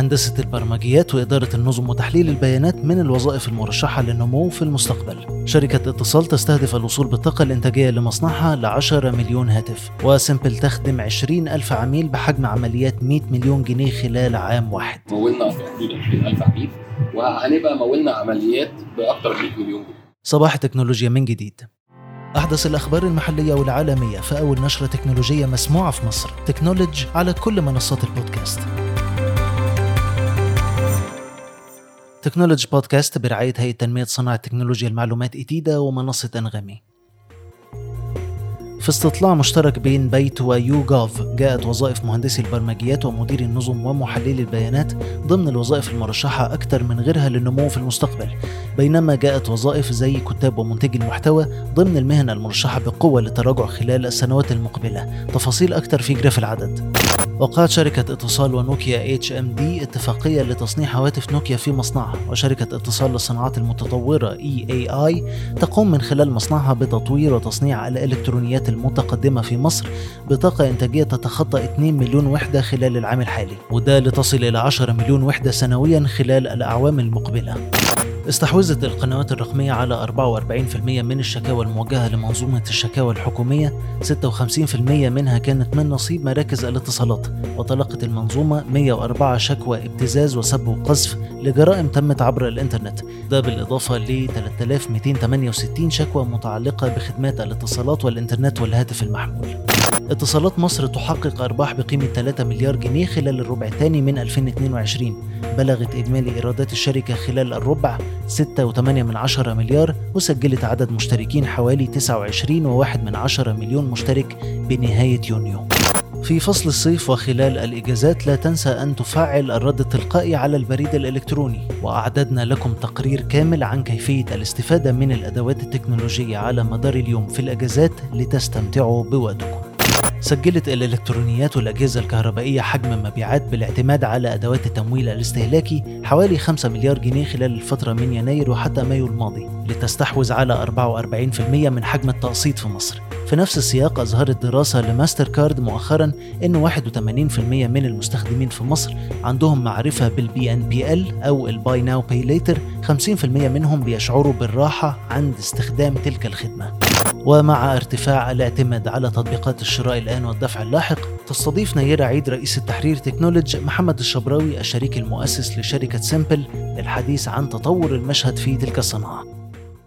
هندسة البرمجيات وإدارة النظم وتحليل البيانات من الوظائف المرشحة للنمو في المستقبل. شركة اتصال تستهدف الوصول بالطاقة الإنتاجية لمصنعها ل 10 مليون هاتف وسيمبل تخدم 20 ألف عميل بحجم عمليات 100 مليون جنيه خلال عام واحد. مولنا في حدود 20000 عميل وهنبقى مولنا عمليات باكثر من 100 مليون جنيه. صباح تكنولوجيا من جديد. أحدث الأخبار المحلية والعالمية في أول نشرة تكنولوجية مسموعة في مصر. تكنولوج على كل منصات البودكاست. تكنولوجي بودكاست برعاية هيئة تنمية صناعة تكنولوجيا المعلومات إتيدا ومنصة أنغامي. في استطلاع مشترك بين بيت و YouGov جاءت وظائف مهندسي البرمجيات ومدير النظم ومحللي البيانات ضمن الوظائف المرشحة أكثر من غيرها للنمو في المستقبل. بينما جاءت وظائف زي كتاب ومنتجي المحتوى ضمن المهن المرشحة بقوة للتراجع خلال السنوات المقبلة. تفاصيل أكثر في graph العدد. وقعت شركة اتصال ونوكيا HMD اتفاقية لتصنيع هواتف نوكيا في مصنعها. وشركة اتصال للصناعات المتطورة اي اي اي تقوم من خلال مصنعها بتطوير وتصنيع الإلكترونيات المتقدمة في مصر بطاقة إنتاجية تتخطى 2 مليون وحدة خلال العام الحالي وده لتصل إلى 10 مليون وحدة سنويا خلال الأعوام المقبلة. استحوذت القنوات الرقمية على 44% من الشكاوى الموجهة لمنظومة الشكاوى الحكومية 56% منها كانت من نصيب مراكز الاتصالات وتلقت المنظومة 104 شكوى ابتزاز وسب وقذف لجرائم تمت عبر الإنترنت ده بالإضافة ل 3268 شكوى متعلقة بخدمات الاتصالات والإنترنت والهاتف المحمول. اتصالات مصر تحقق أرباح بقيمة 3 مليار جنيه خلال الربع الثاني من 2022 بلغت إجمالي إيرادات الشركة خلال الربع 6.8 من عشرة مليار وسجلت عدد مشتركين حوالي 29.1 من عشرة مليون مشترك بنهاية يونيو. في فصل الصيف وخلال الإجازات لا تنسى أن تفعل الرد التلقائي على البريد الإلكتروني. وأعددنا لكم تقرير كامل عن كيفية الاستفادة من الأدوات التكنولوجية على مدار اليوم في الأجازات لتستمتعوا بوقتكم. سجلت الإلكترونيات والأجهزة الكهربائية حجم مبيعات بالاعتماد على أدوات التمويل الاستهلاكي حوالي 5 مليار جنيه خلال الفترة من يناير وحتى مايو الماضي لتستحوذ على 44% من حجم التقسيط في مصر. في نفس السياق أظهرت دراسة لماستر كارد مؤخرا أن 81% من المستخدمين في مصر عندهم معرفة بال BNPL أو ال buy now pay later 50% منهم بيشعروا بالراحة عند استخدام تلك الخدمة. ومع ارتفاع الاعتماد على تطبيقات الشراء الآن والدفع اللاحق تستضيف نيرة عيد رئيس التحرير تكنولوج محمد الشبراوي الشريك المؤسس لشركة سيمبل للحديث عن تطور المشهد في تلك الصناعة.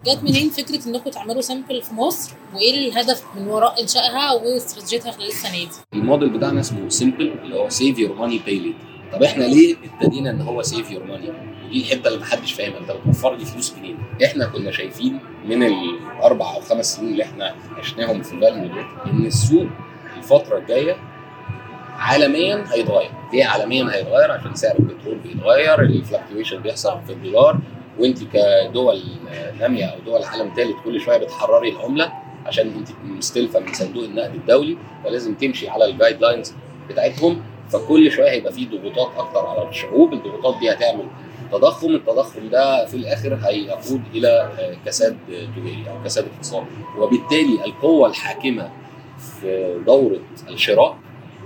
جت منين فكرة أنكم تعملوا سيمبل في مصر؟ وإيه الهدف من وراء إنشائها؟ واستراتيجيتها خلال السنة دي؟ الموديل بتاعنا اسمه سيمبل اللي هو save your money pay later طب إحنا ليه ابتدينا ان هو save your money؟ ودي الحتة اللي محدش فاهمها. انت بتوفر لي فلوس منين؟ إحنا كنا شايفين من الأربع أو خمس سنين اللي إحنا عشناهم في الفاليو دول إن السوق الفترة الجاية عالميا هيتغير. ليه عالميا هيتغير؟ عشان سعر البترول بيتغير ال fluctuation بيحصل في الدولار. وانت كدول نامية أو دول عالم ثالث كل شوية بتحرري العملة عشان انت مستلفة من صندوق النقد الدولي فلازم تمشي على الجايد لاينز بتاعتهم. فكل شوية هيبقى في ضغوطات أكتر على الشعوب. الضغوطات دي هتعمل تضخم. التضخم ده في الآخر هيقود إلى كساد تجاري أو كساد اقتصادي. وبالتالي القوة الحاكمة في دورة الشراء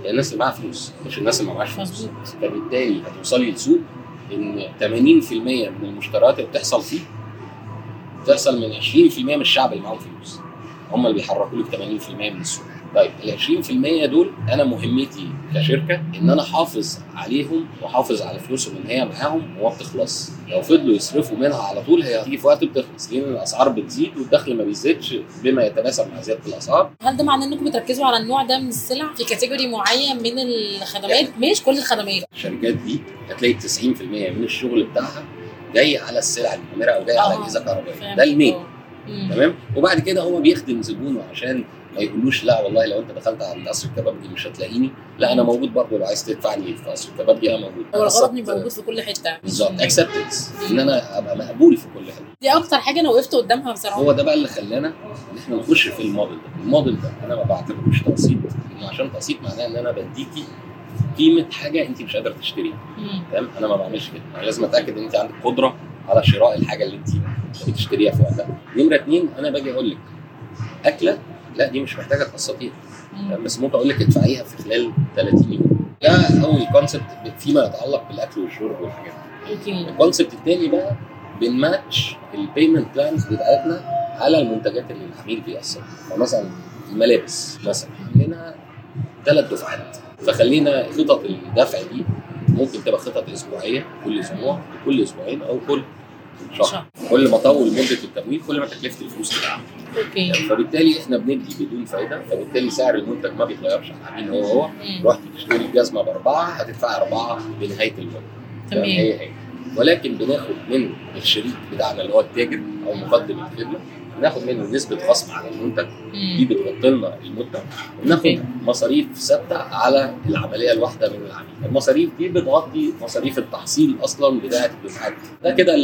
هي الناس اللي معاها فلوس مش الناس اللي ما معاش فلوس فبالتالي هتوصلي لسوق إن 80% من المشتريات اللي بتحصل فيه بتحصل من 20% من الشعب اللي معاهم فلوس. هم اللي بيحركوا لك 80% من السوق. طيب ال 20% دول أنا مهمتي كشركة إن أنا احافظ عليهم واحافظ على فلوسهم إن هي معاهم وما بتخلص. لو فضلوا يصرفوا منها على طول هي هتيجي في وقت بتخلص لأن الأسعار بتزيد والدخل ما بيزيدش بما يتناسب مع زيادة الأسعار. هل ده معناه إنكم بتركزوا على النوع ده من السلع في كاتيجوري معين من الخدمات؟ مش كل الخدمات. الشركات دي هتلاقي 90% من الشغل بتاعها جاي على السلع المؤمره أو جاي على آه، أجهزة كهربائية. فهمت. ده المين. آه. تمام؟ وبعد كده هو بيخدم زبونه عشان ما يقولوش لا والله لو انت دخلت عند قصر الكبابجي مش هتلاقيني. لا أنا موجود برضه لو عايز تدفعني في قصر الكبابجي أنا موجود. هو الغرض موجود في كل حتة. بالظبط. acceptance إن أنا أبقى مقبول في كل حتة دي أكتر حاجة أنا وقفت قدامها بصراحة. هو ده بقى اللي خلانا إن إحنا نخش في الموديل ده. الموديل ده أنا ما بعتبروش تقسيط. عشان تقسيط معناه إن أنا بديكي قيمة حاجة انت مش قادرة تشتريها. تمام؟ أنا ما بعملش كده. أنا لازم أتأكد إن انت عندك قدرة على شراء الحاجة اللي انت بتشتريها في وقتها. نمرة اتنين أنا باجي أقول لك أكلة لا دي مش محتاجة تقسطيها. بس ممكن أقول لك ادفعيها في خلال 30 يوم ده أول concept فيما يتعلق بالأكل والشرب والحاجات دي. ال concept الثاني بقى بنماتش ال payment plans بتاعتنا على المنتجات اللي العميل بيقسمها. فمثلا الملابس مثلا عندنا ثلاث دفعات. فخلينا خطط الدفع دي ممكن تبقى خطط أسبوعية كل أسبوع كل أسبوعين أو كل شهر. كل ما طول مدة التمويل كل ما تكلفة الفلوس بتاعها أوكي. فبالتالي إحنا بندي بدون فايدة فبالتالي سعر المنتج ما بيتغيرش. العميل هو هو. رحت تشتري الجزمة بأربعة هتدفع أربعة بنهاية المده تمام؟ هي هي. ولكن بناخد من الشريك بتاعنا اللي هو التاجر أو مقدم الخدمة بناخد منه نسبة خصم على المنتج دي. بتغطي لنا المدة وبناخد. مصاريف ثابتة على العملية الواحدة من العميل المصاريف دي بتغطي مصاريف التحصيل أصلا بتاعة الدفعات ده كده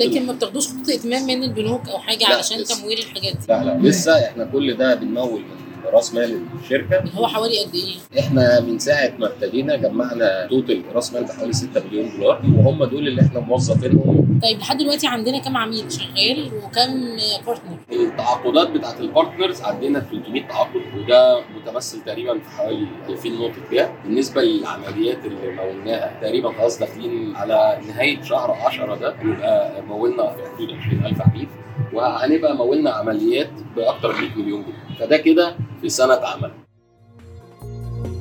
لكن ما بتاخدوش خطوط ائتمان من البنوك أو حاجة علشان. تمويل الحاجات دي لا لا لسه إحنا كل ده بنمول من راس مال الشركة. هو حوالي قد إيه؟ إحنا من ساعة ما ابتدينا جمعنا توتال راس مال بحوالي 6 مليون دولار وهم دول اللي إحنا موظفينهم. طيب لحد دلوقتي عندنا كام عميل شغال وكم partner؟ التعاقدات بتاعت ال partners عندنا 300 تعاقد وده متمثل تقريبا في حوالي 2000 نقطه بيع بالنسبة للعمليات اللي مولناها تقريبا خلاص داخلين على نهاية شهر 10 ده هنبقى مولنا في حدود 20000 عميل. وهنبقى مولنا عمليات باكثر من 100 مليون جنيه. فده كده في سنة عمل.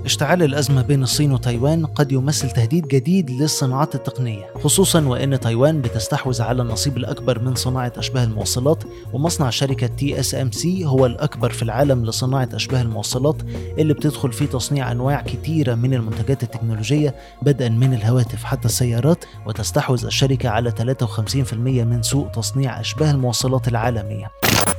اشتعال الأزمة بين الصين وتايوان قد يمثل تهديد جديد للصناعات التقنية خصوصا وأن تايوان بتستحوذ على النصيب الأكبر من صناعة أشباه الموصلات ومصنع شركة TSMC هو الأكبر في العالم لصناعة أشباه الموصلات اللي بتدخل في تصنيع أنواع كتيرة من المنتجات التكنولوجية بدءا من الهواتف حتى السيارات وتستحوذ الشركة على 53% من سوق تصنيع أشباه الموصلات العالمية.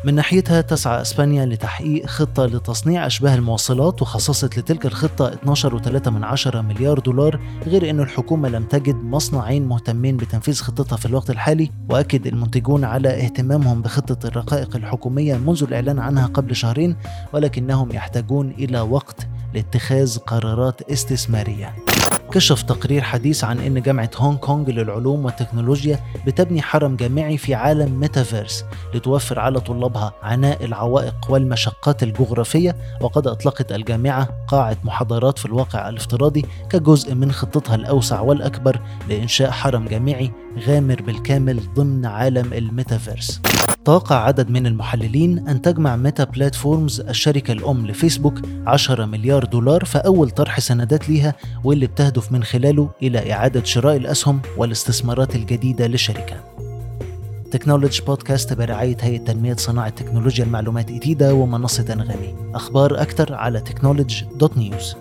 من ناحيتها تسعى إسبانيا لتحقيق خطة لتصنيع أشباه الموصلات وخصصت لتلك الخطة 12.3 من عشرة مليار دولار غير إن الحكومة لم تجد مصنعين مهتمين بتنفيذ خطتها في الوقت الحالي. وأكد المنتجون على اهتمامهم بخطة الرقائق الحكومية منذ الإعلان عنها قبل شهرين ولكنهم يحتاجون إلى وقت لاتخاذ قرارات استثمارية. كشف تقرير حديث عن إن جامعة هونج كونج للعلوم والتكنولوجيا بتبني حرم جامعي في عالم ميتافيرس لتوفر على طلابها عناء العوائق والمشقات الجغرافية وقد أطلقت الجامعة قاعة محاضرات في الواقع الافتراضي كجزء من خطتها الأوسع والأكبر لإنشاء حرم جامعي غامر بالكامل ضمن عالم الميتافيرس. توقع عدد من المحللين أن تجمع Meta Platforms الشركة الأم لفيسبوك 10 مليار دولار في أول طرح سندات ليها واللي بتهدف من خلاله إلى إعادة شراء الأسهم والاستثمارات الجديدة للشركة. Technology Podcast برعاية هيئة تنمية صناعة تكنولوجيا المعلومات إتيدا ومنصة أنغامي أخبار أكثر على Technology dot news